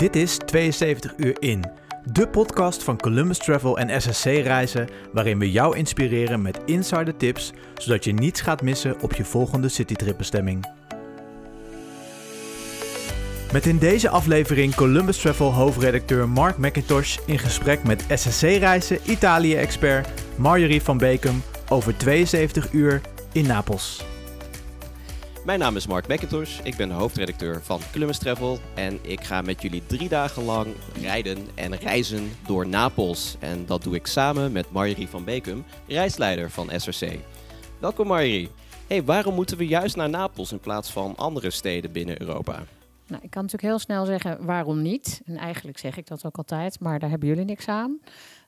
Dit is 72 uur in, de podcast van Columbus Travel en SSC Reizen, waarin we jou inspireren met insider tips, zodat je niets gaat missen op je volgende citytripbestemming. Met in deze aflevering Columbus Travel hoofdredacteur Mark McIntosh in gesprek met SSC Reizen Italië-expert Marjorie van Bekum over 72 uur in Napels. Mijn naam is Mark McIntosh, ik ben de hoofdredacteur van Columbus Travel en ik ga met jullie drie dagen lang rijden en reizen door Napels. En dat doe ik samen met Marjorie van Bekum, reisleider van SRC. Welkom Marjorie. Hey, waarom moeten we juist naar Napels in plaats van andere steden binnen Europa? Nou, ik kan natuurlijk heel snel zeggen waarom niet. En eigenlijk zeg ik dat ook altijd, maar daar hebben jullie niks aan.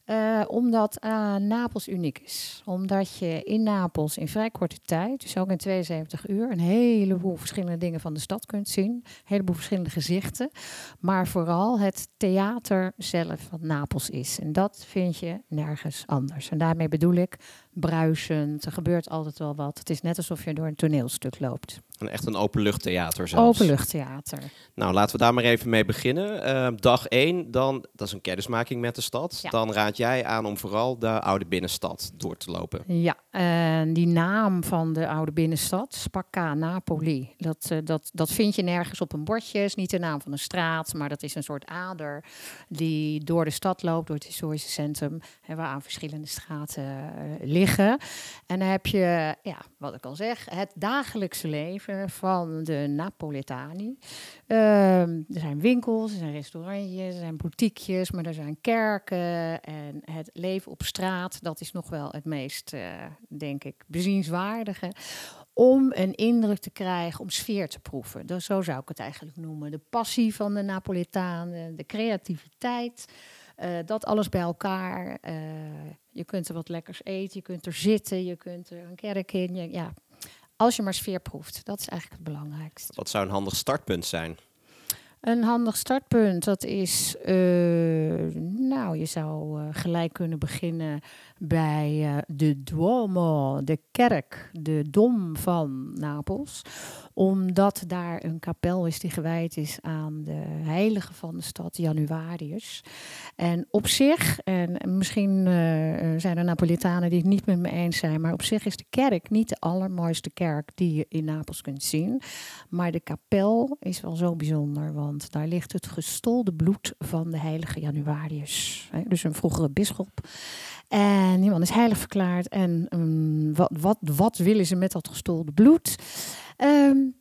Uh, omdat uh, Napels uniek is. Omdat je in Napels in vrij korte tijd, dus ook in 72 uur, een heleboel verschillende dingen van de stad kunt zien. Een heleboel verschillende gezichten. Maar vooral het theater zelf van Napels is. En dat vind je nergens anders. En daarmee bedoel ik bruisend. Er gebeurt altijd wel wat. Het is net alsof je door een toneelstuk loopt. Een echt een openluchttheater zelfs. Openluchttheater. Nou, laten we daar maar even mee beginnen. Uh, dag 1, dan, dat is een kennismaking met de stad. Ja. Dan raad jij aan om vooral de oude binnenstad door te lopen. Ja, en die naam van de oude binnenstad, Spacca Napoli, dat, uh, dat, dat vind je nergens op een bordje. is niet de naam van een straat, maar dat is een soort ader die door de stad loopt, door het historische centrum, hè, waar aan verschillende straten uh, liggen. En dan heb je, ja, wat ik al zeg, het dagelijkse leven van de Napoletani. Uh, er zijn winkels, er zijn restaurantjes, er zijn boutiquejes, maar er zijn kerken. En het leven op straat, dat is nog wel het meest, uh, denk ik, bezienswaardige. Om een indruk te krijgen, om sfeer te proeven. Dus zo zou ik het eigenlijk noemen. De passie van de Napoletanen, de creativiteit. Uh, dat alles bij elkaar. Je kunt er wat lekkers eten, je kunt er zitten, je kunt er een kerk in. Ja, als je maar sfeer proeft, dat is eigenlijk het belangrijkste. Wat zou een handig startpunt zijn? Een handig startpunt, dat is, uh, nou, je zou uh, gelijk kunnen beginnen bij uh, de Duomo, de kerk, de dom van Napels. Omdat daar een kapel is die gewijd is aan de heilige van de stad, Januarius. En op zich, en misschien zijn er Napolitanen die het niet met me eens zijn, maar op zich is de kerk niet de allermooiste kerk die je in Napels kunt zien. Maar de kapel is wel zo bijzonder, want daar ligt het gestolde bloed van de heilige Januarius. Dus een vroegere bisschop. En die man is heilig verklaard. En um, wat, wat, wat willen ze met dat gestolde bloed? Um,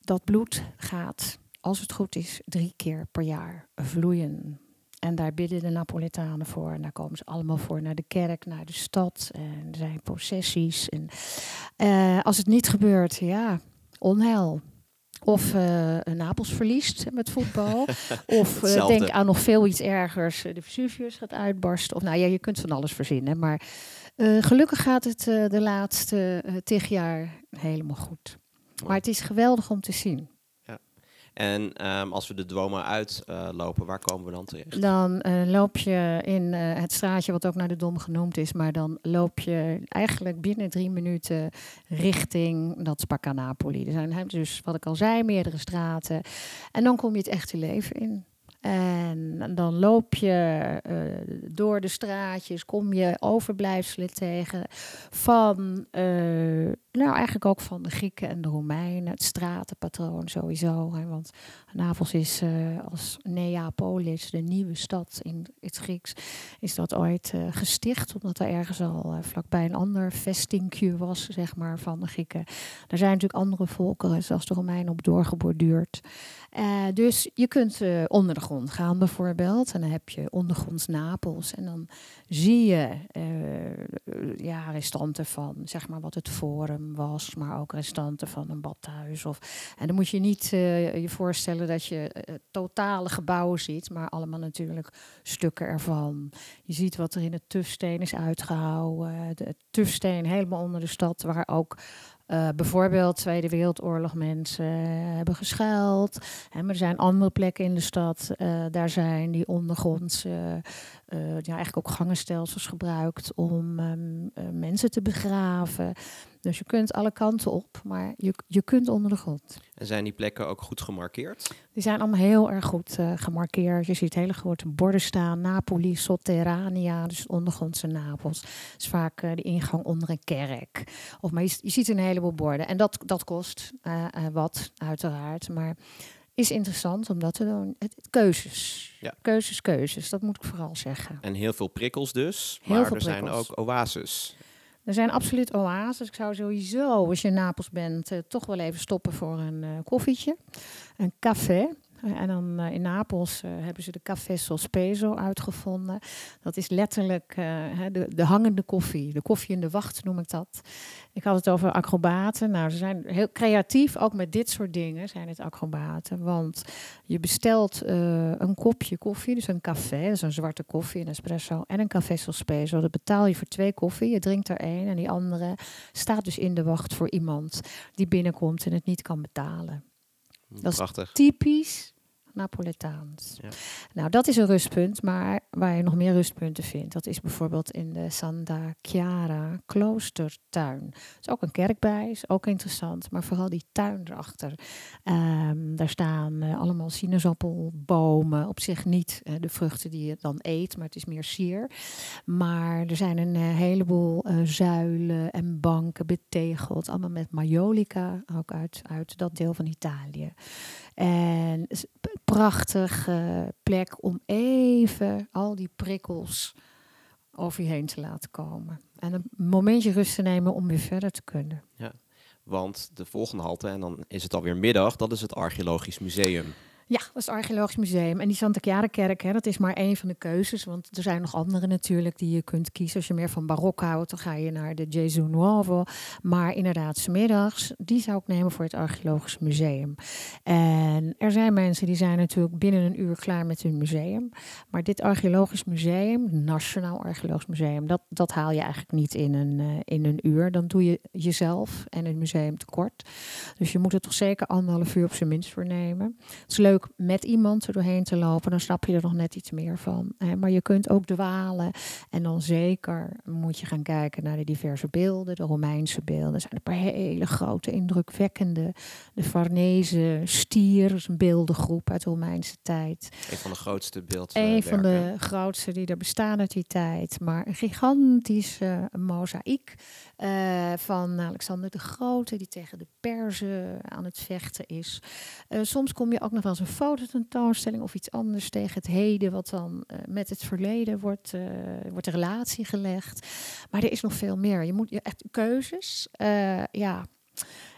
dat bloed gaat, als het goed is, drie keer per jaar vloeien. En daar bidden de Napolitanen voor. En daar komen ze allemaal voor naar de kerk, naar de stad. En er zijn processies. En uh, als het niet gebeurt, ja, onheil. Of uh, Napels verliest met voetbal. of uh, denk aan nog veel iets ergers. De Vesuvius gaat uitbarsten. Of nou ja, je kunt van alles verzinnen. Maar uh, gelukkig gaat het de laatste tig jaar helemaal goed. Maar het is geweldig om te zien. En um, als we de Duomo uitlopen, uh, waar komen we dan terecht? Dan uh, loop je in uh, het straatje wat ook naar de Dom genoemd is, maar dan loop je eigenlijk binnen drie minuten richting dat Spacca Napoli. Er zijn dus, wat ik al zei, meerdere straten. En dan kom je het echte leven in. En dan loop je uh, door de straatjes, kom je overblijfselen tegen van, uh, nou eigenlijk ook van de Grieken en de Romeinen, het stratenpatroon sowieso. Hè, want Napels is uh, als Neapolis, de nieuwe stad in het Grieks, is dat ooit gesticht, omdat er ergens al vlakbij een ander vestingje was, zeg maar, van de Grieken. Er zijn natuurlijk andere volkeren, zoals de Romeinen, op doorgeborduurd. Dus je kunt onder de grond gaan bijvoorbeeld. En dan heb je ondergronds Napels. En dan zie je uh, ja, restanten van zeg maar wat het Forum was, maar ook restanten van een badhuis. Of, en dan moet je niet uh, je voorstellen dat je uh, totale gebouwen ziet, maar allemaal natuurlijk stukken ervan. Je ziet wat er in het tufsteen is uitgehouden. De tufsteen helemaal onder de stad, waar ook uh, bijvoorbeeld Tweede Wereldoorlog mensen uh, hebben geschuild. Maar er zijn andere plekken in de stad. Uh, daar zijn die ondergronds ja, eigenlijk ook gangenstelsels gebruikt om um, mensen te begraven. Dus je kunt alle kanten op, maar je, je kunt onder de grond. En zijn die plekken ook goed gemarkeerd? Die zijn allemaal heel erg goed uh, gemarkeerd. Je ziet hele grote borden staan. Napoli, Sotterranea, dus ondergrondse Napels. Dat is vaak uh, de ingang onder een kerk. Of, maar je, je ziet een heleboel borden. En dat, dat kost uh, wat, uiteraard. Maar is interessant om dat te doen. Het, het, keuzes. Ja. Keuzes, keuzes. Dat moet ik vooral zeggen. En heel veel prikkels dus. Heel maar veel er zijn ook oases. Er zijn absoluut oases. Ik zou sowieso, als je in Napels bent, uh, toch wel even stoppen voor een uh, koffietje. Een café. Uh, en dan in Napels hebben ze de Café Sospeso uitgevonden. Dat is letterlijk de, de, hangende koffie. De koffie in de wacht noem ik dat. Ik had het over acrobaten. Nou, ze zijn heel creatief, ook met dit soort dingen zijn het acrobaten. Want je bestelt een kopje koffie, dus een café, dus een zwarte koffie, een espresso en een Café Sospeso. Dat betaal je voor twee koffie. Je drinkt er één en die andere staat dus in de wacht voor iemand die binnenkomt en het niet kan betalen. Dat is Prachtig. typisch Napoletaans. Ja. Nou, dat is een rustpunt, maar waar je nog meer rustpunten vindt, dat is bijvoorbeeld in de Santa Chiara kloostertuin. Er is ook een kerk bij, is ook interessant, maar vooral die tuin erachter. Um, daar staan uh, allemaal sinaasappelbomen, op zich niet uh, de vruchten die je dan eet, maar het is meer sier. Maar er zijn een uh, heleboel zuilen en banken betegeld, allemaal met majolica, ook uit, uit dat deel van Italië. En prachtige plek om even al die prikkels over je heen te laten komen. En een momentje rust te nemen om weer verder te kunnen. Ja, want de volgende halte, en dan is het alweer middag, dat is het Archeologisch Museum. Ja, dat is het Archeologisch Museum. En die Santa Chiara Kerk, hè, dat is maar één van de keuzes. Want er zijn nog andere natuurlijk die je kunt kiezen. Als je meer van barok houdt, dan ga je naar de Gesù Nuovo. Maar inderdaad, 's middags, die zou ik nemen voor het Archeologisch Museum. En er zijn mensen die zijn natuurlijk binnen een uur klaar met hun museum. Maar dit Archeologisch Museum, Nationaal Archeologisch Museum, dat, dat haal je eigenlijk niet in een, uh, in een uur. Dan doe je jezelf en het museum tekort. Dus je moet er toch zeker anderhalf uur op zijn minst voor nemen. Het is leuk met iemand er doorheen te lopen, dan snap je er nog net iets meer van. Hè. Maar je kunt ook dwalen en dan zeker moet je gaan kijken naar de diverse beelden, de Romeinse beelden. Er zijn een paar hele grote, indrukwekkende. De Farnese stier, is een beeldengroep uit de Romeinse tijd. Een van de grootste beeld. Een van de grootste die er bestaan uit die tijd. Maar een gigantische uh, mozaïek uh, van Alexander de Grote, die tegen de Perzen aan het vechten is. Uh, soms kom je ook nog wel eens een fototentoonstelling of iets anders tegen het heden, wat dan uh, met het verleden wordt, uh, wordt een relatie gelegd. Maar er is nog veel meer. Je moet je echt keuzes. Uh, ja.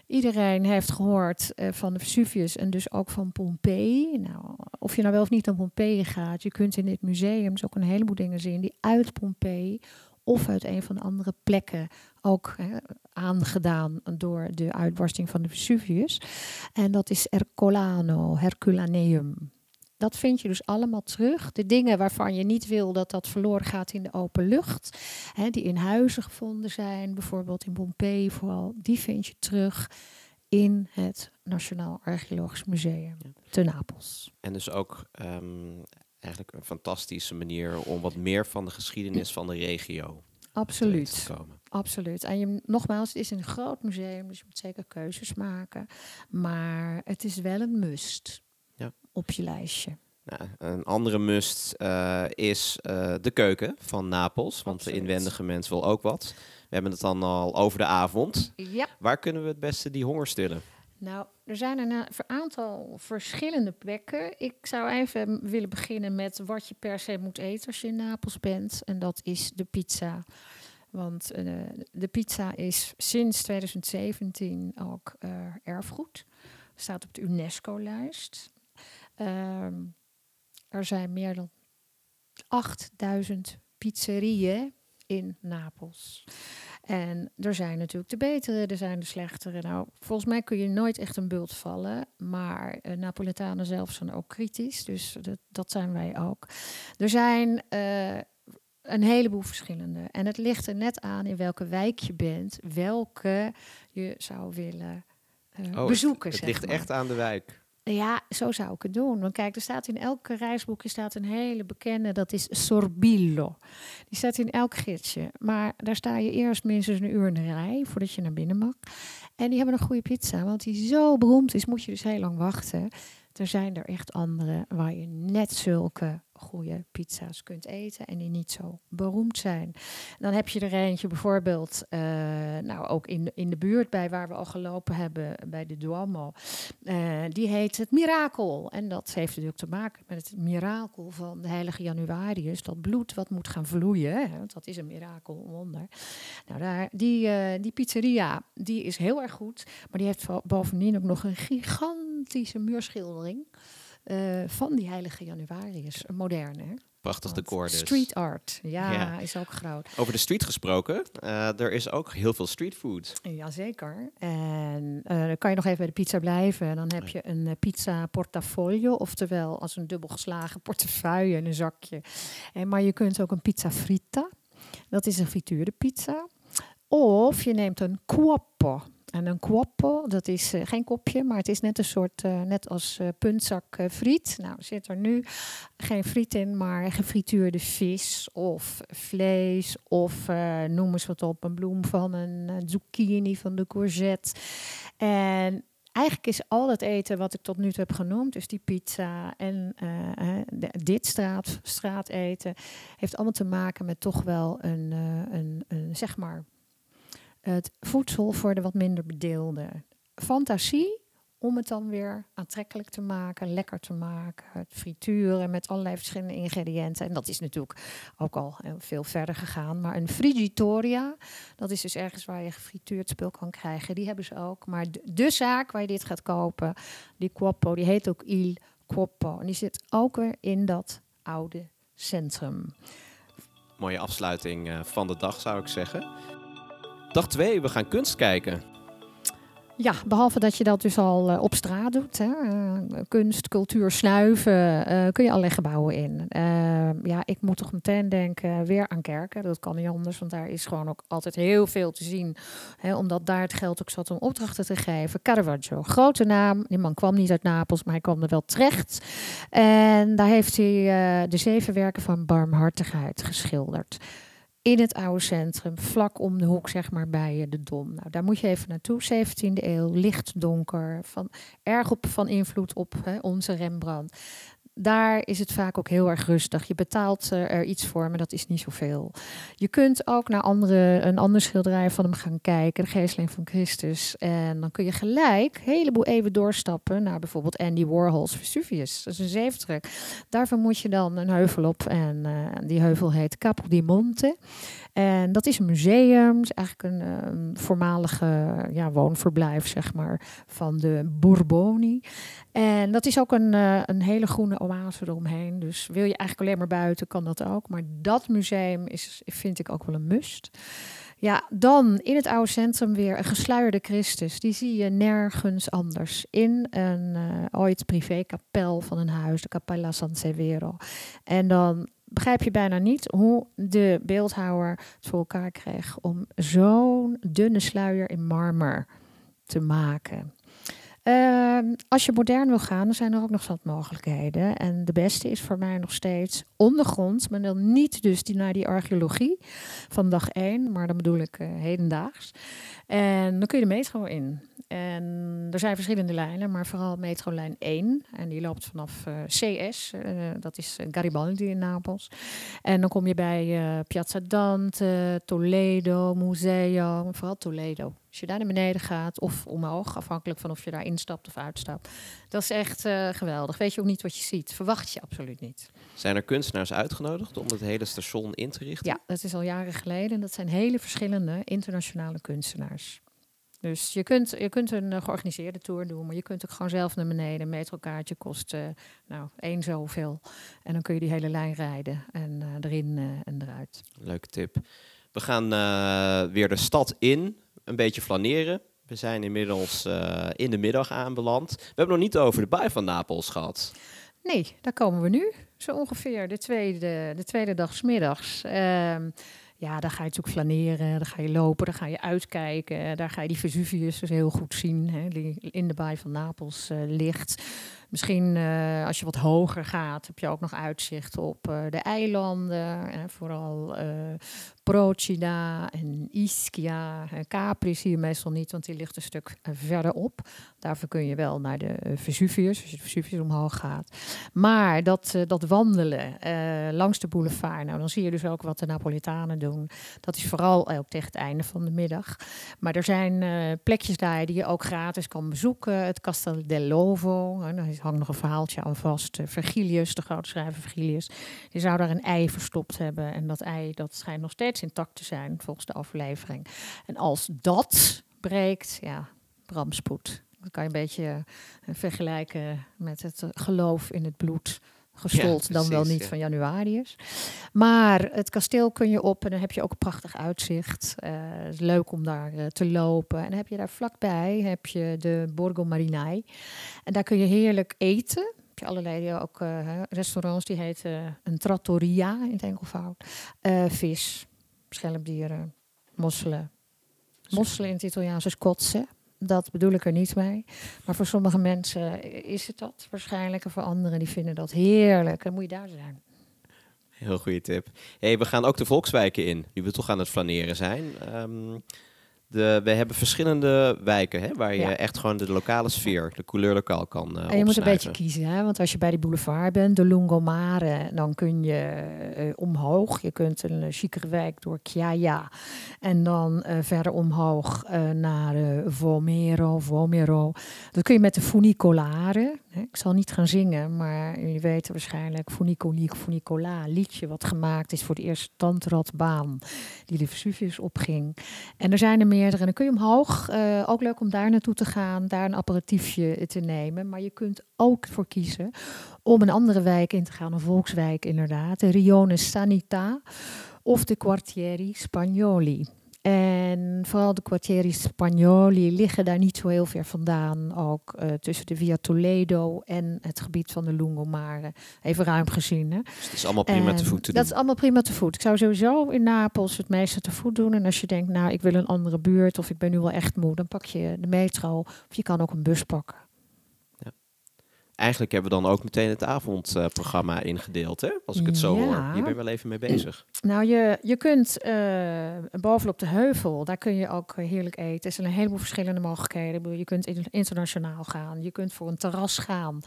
Iedereen heeft gehoord van de Vesuvius en dus ook van Pompeii. Nou, of je nou wel of niet naar Pompeii gaat, je kunt in dit museum dus ook een heleboel dingen zien die uit Pompeii of uit een van de andere plekken ook hè, aangedaan door de uitbarsting van de Vesuvius. En dat is Ercolano, Herculaneum. Dat vind je dus allemaal terug. De dingen waarvan je niet wil dat dat verloren gaat in de open lucht, hè, die in huizen gevonden zijn, bijvoorbeeld in Pompeii vooral, die vind je terug in het Nationaal Archeologisch Museum ja. te Napels. En dus ook um, eigenlijk een fantastische manier om wat meer van de geschiedenis van de regio Absoluut. Absoluut. En je, nogmaals, het is een groot museum, dus je moet zeker keuzes maken. Maar het is wel een must ja. op je lijstje. Nou, een andere must uh, is uh, de keuken van Napels, want Absoluut. de inwendige mens wil ook wat. We hebben het dan al over de avond. Ja. Waar kunnen we het beste die honger stillen? Nou, er zijn een aantal verschillende plekken. Ik zou even willen beginnen met wat je per se moet eten als je in Napels bent. En dat is de pizza. Want uh, de pizza is sinds 2017 ook uh, erfgoed. Staat op de UNESCO-lijst. Uh, er zijn meer dan 8000 pizzerieën in Napels. En er zijn natuurlijk de betere, er zijn de slechtere. Nou, volgens mij kun je nooit echt een bult vallen. Maar uh, Napoletanen zelf zijn ook kritisch. Dus dat, dat zijn wij ook. Er zijn uh, een heleboel verschillende. En het ligt er net aan in welke wijk je bent, welke je zou willen uh, oh, bezoeken. Het, ligt maar. echt aan de wijk. Ja, zo zou ik het doen. Want kijk, er staat in elk reisboekje staat een hele bekende, dat is Sorbillo. Die staat in elk gidsje. Maar daar sta je eerst minstens een uur in de rij voordat je naar binnen mag. En die hebben een goede pizza, want die zo beroemd is, moet je dus heel lang wachten. Er zijn er echt andere waar je net zulke goede pizza's kunt eten en die niet zo beroemd zijn. Dan heb je er eentje bijvoorbeeld, uh, nou ook in, in de buurt bij waar we al gelopen hebben, bij de Duomo. Uh, die heet het Mirakel. En dat heeft natuurlijk te maken met het mirakel van de heilige Januarius. Dat bloed wat moet gaan vloeien, hè, want dat is een mirakel, wonder. Nou, daar, die, uh, die pizzeria, die is heel erg goed. Maar die heeft bovendien ook nog een gigantische muurschildering. Uh, van die heilige januarius, een moderne. Prachtig decor dus. Street art, ja, ja, is ook groot. Over de street gesproken, uh, er is ook heel veel street food. Jazeker. En uh, dan kan je nog even bij de pizza blijven. Dan heb je een pizza portafoglio, oftewel als een dubbel geslagen portefeuille en een zakje. En, maar je kunt ook een pizza fritta, dat is een frituurde pizza. Of je neemt een cuoppo. En een quappo, dat is uh, geen kopje, maar het is net een soort, uh, net als uh, puntzak friet. Nou, zit er nu geen friet in, maar gefrituurde vis of vlees of noem eens wat op, een bloem van een zucchini van de courgette. En eigenlijk is al het eten wat ik tot nu toe heb genoemd, dus die pizza en de, dit straat, straateten, heeft allemaal te maken met toch wel een, een, een zeg maar het voedsel voor de wat minder bedeelden. Fantasie om het dan weer aantrekkelijk te maken, lekker te maken. Het frituren met allerlei verschillende ingrediënten. En dat is natuurlijk ook al veel verder gegaan. Maar een frigitoria, dat is dus ergens waar je gefrituurd spul kan krijgen. Die hebben ze ook. Maar de, zaak waar je dit gaat kopen, die Quoppo, die heet ook Il Quoppo. En die zit ook weer in dat oude centrum. Mooie afsluiting eh, van de dag zou ik zeggen. Dag 2, we gaan kunst kijken. Ja, behalve dat je dat dus al uh, op straat doet. Hè. Uh, kunst, cultuur, snuiven, uh, kun je allerlei gebouwen in. ja, ik moet toch meteen denken weer aan kerken. Dat kan niet anders, want daar is gewoon ook altijd heel veel te zien. Hè, omdat daar het geld ook zat om opdrachten te geven. Caravaggio, grote naam. Die man kwam niet uit Napels, maar hij kwam er wel terecht. En daar heeft hij de zeven werken van barmhartigheid geschilderd in het oude centrum, vlak om de hoek, zeg maar, bij de Dom. Nou, daar moet je even naartoe, 17e eeuw, licht donker, van, erg op, van invloed op hè, onze Rembrandt daar is het vaak ook heel erg rustig. Je betaalt uh, er iets voor, maar dat is niet zoveel. Je kunt ook naar andere, een ander schilderij van hem gaan kijken, de Geesteling van Christus. En dan kun je gelijk een heleboel even doorstappen naar bijvoorbeeld Andy Warhol's Vesuvius. Dat is een zeeftrek. Daarvoor moet je dan een heuvel op en uh, die heuvel heet Capo di Monte. En dat is een museum, is eigenlijk een um, voormalige ja, woonverblijf zeg maar, van de Bourboni. En dat is ook een, uh, een hele groene oase eromheen. Dus wil je eigenlijk alleen maar buiten, kan dat ook. Maar dat museum is, vind ik ook wel een must. Ja, dan in het oude centrum weer een gesluierde Christus. Die zie je nergens anders. In een uh, ooit privékapel van een huis, de Cappella San Severo. En dan begrijp je bijna niet hoe de beeldhouwer het voor elkaar kreeg om zo'n dunne sluier in marmer te maken. Uh, als je modern wil gaan, dan zijn er ook nog wat mogelijkheden. En de beste is voor mij nog steeds ondergrond, maar dan niet dus die, naar die archeologie van dag 1, maar dan bedoel ik uh, hedendaags. En dan kun je de metro in. En er zijn verschillende lijnen, maar vooral metrolijn 1. En die loopt vanaf uh, CS, uh, dat is Garibaldi in Napels. En dan kom je bij uh, Piazza Dante, Toledo, Museo, vooral Toledo. Als je daar naar beneden gaat of omhoog, afhankelijk van of je daar instapt of uitstapt. Dat is echt geweldig. Weet je ook niet wat je ziet. Verwacht je absoluut niet. Zijn er kunstenaars uitgenodigd om het hele station in te richten? Ja, dat is al jaren geleden. Dat zijn hele verschillende internationale kunstenaars. Dus je kunt, je kunt een uh, georganiseerde tour doen, maar je kunt ook gewoon zelf naar beneden. Een metrokaartje kost uh, nou, één zoveel. En dan kun je die hele lijn rijden en uh, erin en eruit. Leuke tip. We gaan weer de stad in, een beetje flaneren. We zijn inmiddels in de middag aanbeland. We hebben nog niet over de bui van Napels gehad. Nee, daar komen we nu. Zo ongeveer de tweede, de tweede dag middags. Ja, daar ga je natuurlijk flaneren, daar ga je lopen, daar ga je uitkijken. Daar ga je die Vesuvius dus heel goed zien, hè, die in de baai van Napels uh, ligt. Misschien uh, als je wat hoger gaat, heb je ook nog uitzicht op uh, de eilanden. Vooral uh, Procida en Ischia. Capri zie je meestal niet, want die ligt een stuk verderop. Daarvoor kun je wel naar de Vesuvius, als je de Vesuvius omhoog gaat. Maar dat, dat wandelen langs de boulevard, nou, dan zie je dus ook wat de Napolitanen doen. Dat is vooral ook tegen het einde van de middag. Maar er zijn plekjes daar die je ook gratis kan bezoeken. Het Castel del Lovo, er hangt nog een verhaaltje aan vast. Vergilius, de grote schrijver Vergilius, die zou daar een ei verstopt hebben. En dat ei dat schijnt nog steeds intact te zijn, volgens de aflevering. En als dat breekt, ja, bramspoed. Dat kan je een beetje vergelijken met het geloof in het bloed gestold ja, dan wel niet van januarius. Maar het kasteel kun je op en dan heb je ook een prachtig uitzicht. Uh, het is leuk om daar uh, te lopen. En dan heb je daar vlakbij heb je de Borgo Marinai. En daar kun je heerlijk eten. Heb je allerlei ook uh, restaurants die heten een trattoria in het enkelvoud. vis, schelpdieren, mosselen. Mosselen in het Italiaans is kotsen. Dat bedoel ik er niet mee. Maar voor sommige mensen is het dat waarschijnlijk. En voor anderen die vinden dat heerlijk. Dan moet je daar zijn. Heel goede tip. Hey, we gaan ook de volkswijken in, nu we toch aan het flaneren zijn. Um, de, we hebben verschillende wijken hè, waar je echt gewoon de lokale sfeer, de couleur lokaal kan uh, En je moet een beetje kiezen, hè? want als je bij die boulevard bent, de Lungomare, dan kun je uh, omhoog. Je kunt een uh, chicere wijk door Chiaia en dan verder omhoog naar Vomero, Vomero. Dat kun je met de funicolare. Hè? Ik zal niet gaan zingen, maar jullie weten waarschijnlijk Funicolique, Funicola, liedje wat gemaakt is voor de eerste tandradbaan die de Vesuvius opging. En er zijn er meer en dan kun je omhoog. Uh, ook leuk om daar naartoe te gaan, daar een aperitiefje te nemen. Maar je kunt ook voor kiezen om een andere wijk in te gaan, een volkswijk inderdaad. De Rione Sanità of de Quartieri Spagnoli. En vooral de quartieri Spagnoli liggen daar niet zo heel ver vandaan. Ook uh, tussen de Via Toledo en het gebied van de Lungomare. Even ruim gezien. Hè? Dus het is allemaal prima en te voet te doen? Dat is allemaal prima te voet. Ik zou sowieso in Napels het meeste te voet doen. En als je denkt, nou, ik wil een andere buurt of ik ben nu wel echt moe, dan pak je de metro. Of je kan ook een bus pakken eigenlijk hebben we dan ook meteen het avondprogramma ingedeeld, hè? Als ik het zo hoor. Hier ben je wel even mee bezig. Nou, je, je kunt uh, bovenop de heuvel, daar kun je ook heerlijk eten. Er zijn een heleboel verschillende mogelijkheden. Je kunt internationaal gaan. Je kunt voor een terras gaan,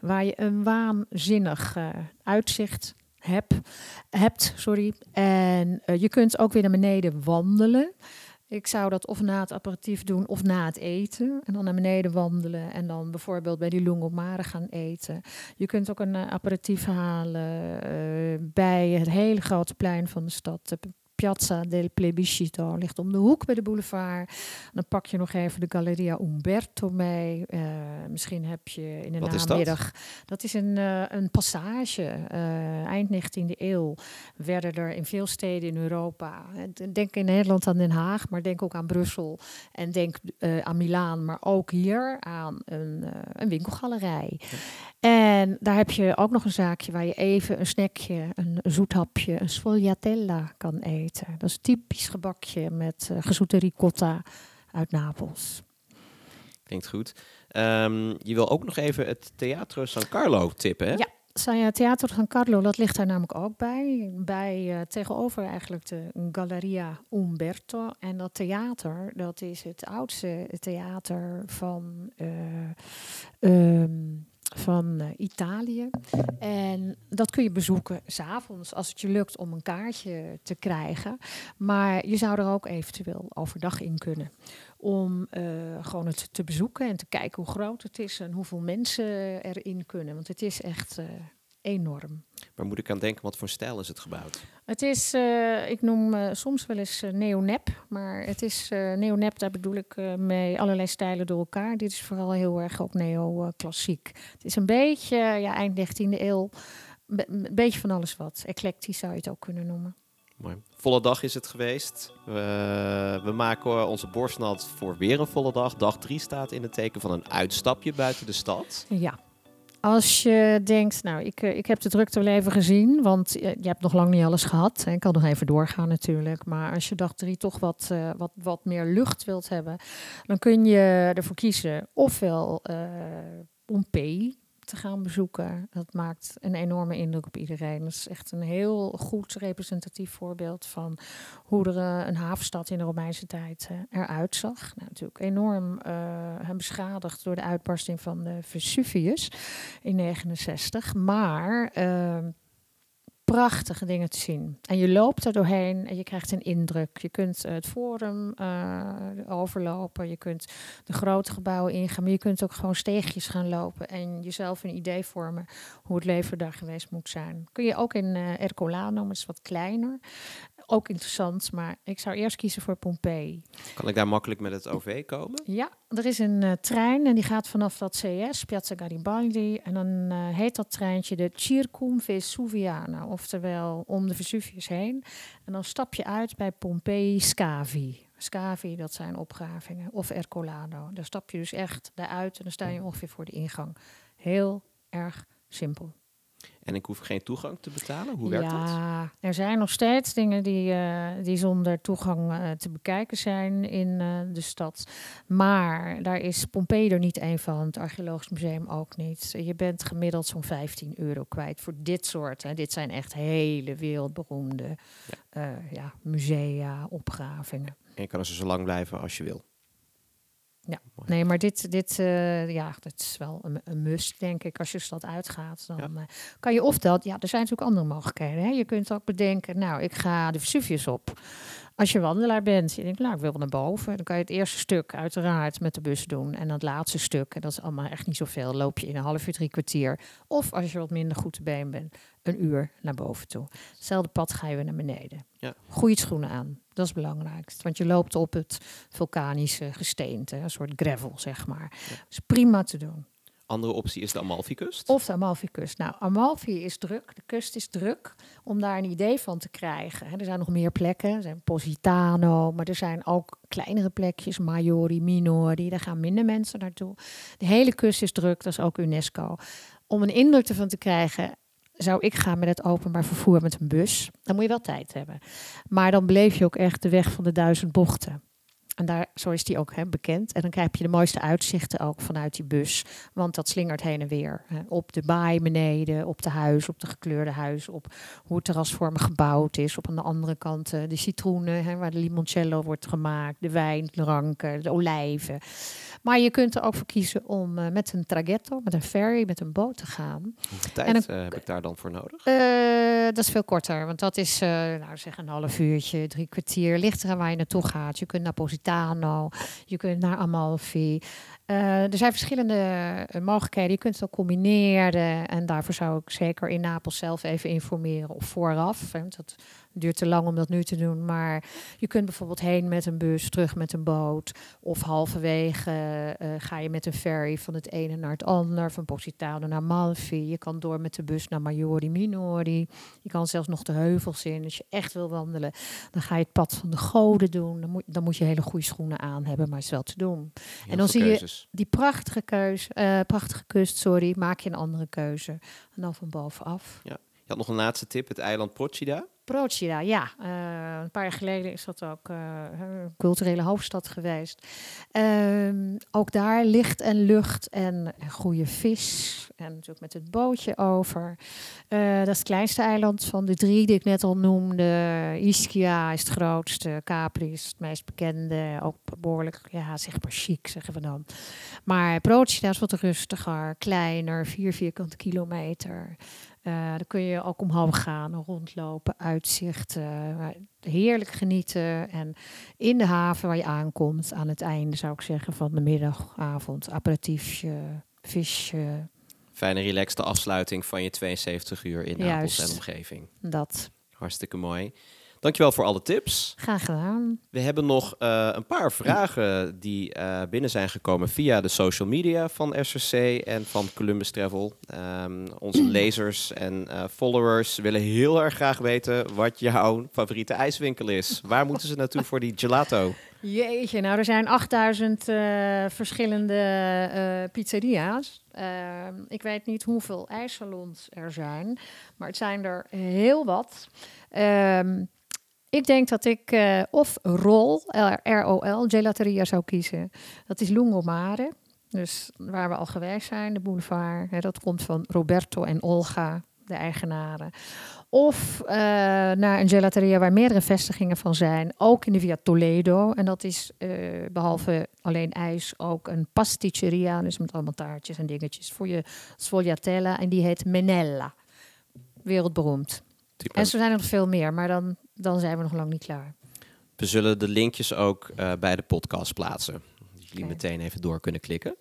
waar je een waanzinnig uh, uitzicht hebt. hebt sorry. En uh, je kunt ook weer naar beneden wandelen. Ik zou dat of na het aperitief doen of na het eten. En dan naar beneden wandelen en dan bijvoorbeeld bij die Lungomare gaan eten. Je kunt ook een uh, aperitief halen uh, bij het hele grote plein van de stad. Piazza del Plebiscito ligt om de hoek bij de boulevard. Dan pak je nog even de Galleria Umberto mee. Uh, misschien heb je in de Wat namiddag. Is dat? dat? is een, uh, een passage. Uh, eind 19e eeuw werden er in veel steden in Europa. Denk in Nederland aan Den Haag, maar denk ook aan Brussel. En denk aan Milaan, maar ook hier aan een, een winkelgalerij. Ja. En daar heb je ook nog een zaakje waar je even een snackje, een zoethapje, een sfogliatella kan eten. Dat is een typisch gebakje met uh, gezoete ricotta uit Napels. Klinkt goed. Um, je wil ook nog even het Teatro San Carlo tippen, hè? Ja, Theater San Carlo, dat ligt daar namelijk ook bij. Bij uh, tegenover eigenlijk de Galleria Umberto. En dat theater, dat is het oudste theater van... Uh, um, van uh, Italië. En dat kun je bezoeken s'avonds als het je lukt om een kaartje te krijgen. Maar je zou er ook eventueel overdag in kunnen. Om uh, gewoon het te bezoeken en te kijken hoe groot het is en hoeveel mensen erin kunnen. Want het is echt uh, enorm. Waar moet ik aan denken? Wat voor stijl is het gebouwd? Het is, uh, ik noem uh, soms wel eens uh, neonep, maar het is neonep, daar bedoel ik mee allerlei stijlen door elkaar. Dit is vooral heel erg ook neo-klassiek. het is een beetje, ja, eind 19e eeuw, een beetje van alles wat. Eclectisch zou je het ook kunnen noemen. Mooi. Volle dag is het geweest. We, we maken onze borst nat voor weer een volle dag. Dag 3 staat in het teken van een uitstapje buiten de stad. Ja. Als je denkt, nou, ik, ik heb de drukte wel even gezien, want je hebt nog lang niet alles gehad. Ik kan nog even doorgaan natuurlijk. Maar als je dag drie toch wat, wat, wat meer lucht wilt hebben, dan kun je ervoor kiezen ofwel uh, Pompeii te gaan bezoeken. Dat maakt een enorme indruk op iedereen. Dat is echt een heel goed representatief voorbeeld van hoe er eh, een havenstad in de Romeinse tijd uh, eruit zag. Nou, natuurlijk enorm uh, beschadigd door de uitbarsting van de Vesuvius in 69. Maar ehm, prachtige dingen te zien. En je loopt er doorheen en je krijgt een indruk. Je kunt het forum uh, overlopen, je kunt de grote gebouwen ingaan, maar je kunt ook gewoon steegjes gaan lopen en jezelf een idee vormen hoe het leven daar geweest moet zijn. Kun je ook in uh, Ercolano, maar het is wat kleiner ook interessant, maar ik zou eerst kiezen voor Pompeii. Kan ik daar makkelijk met het OV komen? Ja, er is een uh, trein en die gaat vanaf dat CS, Piazza Garibaldi. En dan uh, heet dat treintje de Circum Vesuviana, oftewel om de Vesuvius heen. En dan stap je uit bij Pompeii Scavi. Scavi, dat zijn opgravingen. Of Ercolano. Daar stap je dus echt daaruit en dan sta je ongeveer voor de ingang. Heel erg simpel. En ik hoef geen toegang te betalen? Hoe werkt ja, dat? Ja, er zijn nog steeds dingen die, uh, die zonder toegang uh, te bekijken zijn in uh, de stad. Maar daar is Pompeii er niet één van, het Archeologisch Museum ook niet. Je bent gemiddeld zo'n 15 euro kwijt voor dit soort. Hè. Dit zijn echt hele wereldberoemde ja. ja, musea, opgravingen. En je kan er zo lang blijven als je wil. Ja, nee, maar dit, dit, uh, ja, dat is wel een, een, must, denk ik. Als je de stad uitgaat, dan ja. uh, kan je of dat... Ja, er zijn natuurlijk andere mogelijkheden. Hè? Je kunt ook bedenken, nou, ik ga de Vesuvius op. Als je wandelaar bent, je denkt, nou, ik wil naar boven. Dan kan je het eerste stuk uiteraard met de bus doen. En dan het laatste stuk, en dat is allemaal echt niet zoveel, loop je in een half uur, drie kwartier. Of als je wat minder goed te been bent, een uur naar boven toe. Hetzelfde pad ga je weer naar beneden. Ja. Goeie schoenen aan, dat is belangrijk. Want je loopt op het vulkanische gesteente, een soort gravel, zeg maar. Ja. Dat is prima te doen. Andere optie is de Amalfi-kust. Of de Amalfi-kust. Nou, Amalfi is druk, de kust is druk, om daar een idee van te krijgen. Er zijn nog meer plekken, zijn Positano, maar er zijn ook kleinere plekjes, Maiori, Minori, daar gaan minder mensen naartoe. De hele kust is druk, dat is ook UNESCO. Om een indruk ervan te krijgen, zou ik gaan met het openbaar vervoer met een bus. Dan moet je wel tijd hebben. Maar dan beleef je ook echt de weg van de duizend bochten. En daar, zo is die ook hè, bekend. En dan krijg je de mooiste uitzichten ook vanuit die bus. Want dat slingert heen en weer. Hè. Op de baai beneden, op de huis, op de gekleurde huis. Op hoe het terrasvormig gebouwd is. Op aan de andere kant uh, de citroenen, hè, waar de limoncello wordt gemaakt. De wijn, de ranken, de olijven. Maar je kunt er ook voor kiezen om uh, met een traghetto, met een ferry, met een boot te gaan. Hoeveel tijd dan, uh, heb ik daar dan voor nodig? dat is veel korter. Want dat is, nou zeg een half uurtje, drie kwartier. Ligt eraan waar je naartoe gaat. Je kunt naar Positano, je kunt naar Amalfi. Uh, er zijn verschillende uh, mogelijkheden. Je kunt het ook combineren. En daarvoor zou ik zeker in Napels zelf even informeren of vooraf. Want dat duurt te lang om dat nu te doen. Maar je kunt bijvoorbeeld heen met een bus, terug met een boot. Of halverwege uh, ga je met een ferry van het ene naar het ander. Van Positano naar Malfi. Je kan door met de bus naar Majori Minori. Je kan zelfs nog de heuvels in. Als je echt wil wandelen, dan ga je het pad van de goden doen. Dan moet, dan moet je hele goede schoenen aan hebben, maar het is wel te doen. Heel en dan zie keuzes. Die prachtige, uh, prachtige kust, sorry, maak je een andere keuze. En dan van bovenaf. Ja. Je had nog een laatste tip, het eiland Procida. Procida, ja. Uh, een paar jaar geleden is dat ook uh, een culturele hoofdstad geweest. Uh, ook daar licht en lucht en goede vis. En natuurlijk met het bootje over. Uh, dat is het kleinste eiland van de drie die ik net al noemde. Ischia is het grootste. Capri is het meest bekende. Ook behoorlijk, ja, zeg maar chic, zeggen we dan. Maar Procida is wat rustiger, kleiner, vier vierkante kilometer. Uh, daar kun je ook omhoog gaan, rondlopen, uitzichten. Uh, heerlijk genieten. En in de haven waar je aankomt, aan het einde zou ik zeggen van de middagavond, aperitiefje, visje. Fijne, relaxte afsluiting van je 72 uur in Napels Juist. en omgeving. Dat. Hartstikke mooi. Dankjewel voor alle tips. Graag gedaan. We hebben nog uh, een paar vragen die uh, binnen zijn gekomen via de social media van SRC en van Columbus Travel. Um, onze lezers en uh, followers willen heel erg graag weten wat jouw favoriete ijswinkel is. Waar moeten ze naartoe voor die gelato? Jeetje, nou er zijn 8000 uh, verschillende uh, pizzeria's. Uh, ik weet niet hoeveel ijssalons er zijn, maar het zijn er heel wat. Ehm, ik denk dat ik uh, of ROL, R-O-L, gelateria zou kiezen. Dat is Lungomare. Dus waar we al geweest zijn, de boulevard. Hè, dat komt van Roberto en Olga, de eigenaren. Of uh, naar een gelateria waar meerdere vestigingen van zijn. Ook in de Via Toledo. En dat is uh, behalve alleen ijs ook een pasticceria. Dus met allemaal taartjes en dingetjes voor je sfogliatella. En die heet Menella. Wereldberoemd. En zo zijn er nog veel meer, maar dan, dan zijn we nog lang niet klaar. We zullen de linkjes ook uh, bij de podcast plaatsen. Dat jullie okay. meteen even door kunnen klikken.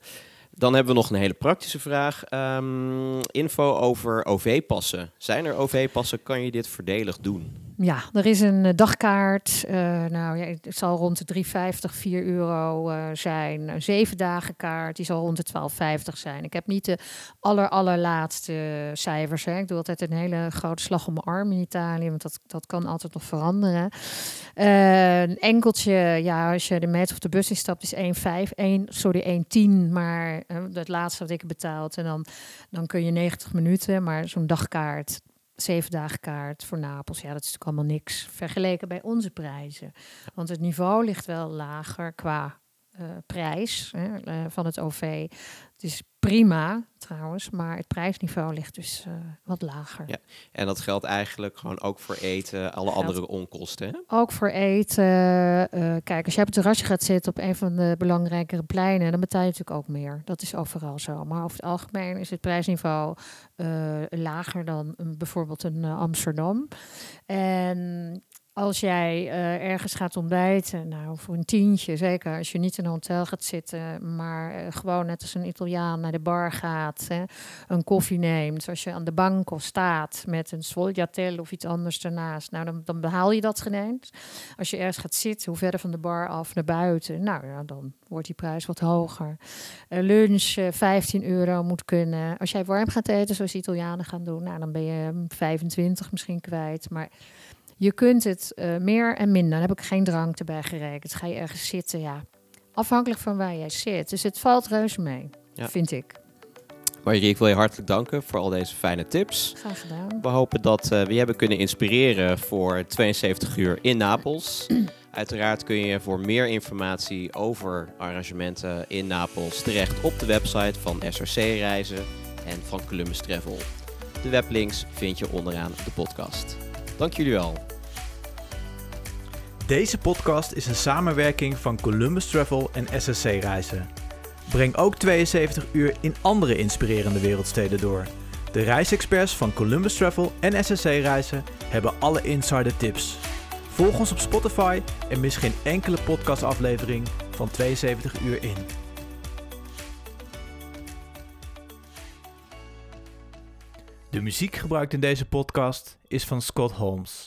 Dan hebben we nog een hele praktische vraag. Um, info over OV-passen. Zijn er OV-passen? Kan je dit voordelig doen? Ja, er is een uh, dagkaart. Uh, nou, ja, het zal rond de 3,50, 4 euro uh, zijn. Een zeven dagen kaart, die zal rond de 12,50 zijn. Ik heb niet de aller, allerlaatste cijfers. Hè. Ik doe altijd een hele grote slag om mijn arm in Italië, want dat, dat kan altijd nog veranderen. een enkeltje, ja, als je de metro of de bus instapt, is 1,5, 1, sorry, 1,10. Maar het laatste wat ik heb betaald. En dan, dan kun je 90 minuten, maar zo'n dagkaart, zeven dagen kaart voor Napels. Ja, dat is natuurlijk allemaal niks vergeleken bij onze prijzen. Want het niveau ligt wel lager qua prijs hè, uh, van het OV. Het is prima trouwens, maar het prijsniveau ligt dus uh, wat lager. Ja, en dat geldt eigenlijk gewoon ook voor eten, alle geldt andere onkosten. Hè? Ook voor eten. kijk, als je op het terrasje gaat zitten op een van de belangrijkere pleinen, dan betaal je natuurlijk ook meer. Dat is overal zo. Maar over het algemeen is het prijsniveau lager dan bijvoorbeeld een Amsterdam. En als jij uh, ergens gaat ontbijten, nou voor een tientje, zeker als je niet in een hotel gaat zitten, maar uh, gewoon net als een Italiaan naar de bar gaat, hè, een koffie neemt, als je aan de bank of staat met een sfogliatelle of iets anders ernaast, nou dan, behaal je dat geneemd. Als je ergens gaat zitten, hoe verder van de bar af naar buiten, nou ja, dan wordt die prijs wat hoger. Uh, lunch 15 euro moet kunnen. Als jij warm gaat eten, zoals Italianen gaan doen, nou dan ben je 25 misschien kwijt, maar je kunt het uh, meer en minder. Dan heb ik geen drank erbij gerekend. Ga je ergens zitten, ja. Afhankelijk van waar jij zit. Dus het valt reuze mee, ja. vind ik. Marie, ik wil je hartelijk danken voor al deze fijne tips. Graag gedaan. We hopen dat uh, we je hebben kunnen inspireren voor 72 uur in Napels. Uiteraard kun je voor meer informatie over arrangementen in Napels terecht op de website van SRC Reizen en van Columbus Travel. De weblinks vind je onderaan de podcast. Dank jullie wel. Deze podcast is een samenwerking van Columbus Travel en SSC Reizen. Breng ook 72 uur in andere inspirerende wereldsteden door. De reisexperts van Columbus Travel en SSC Reizen hebben alle insider tips. Volg ons op Spotify en mis geen enkele podcastaflevering van 72 uur in. De muziek gebruikt in deze podcast is van Scott Holmes.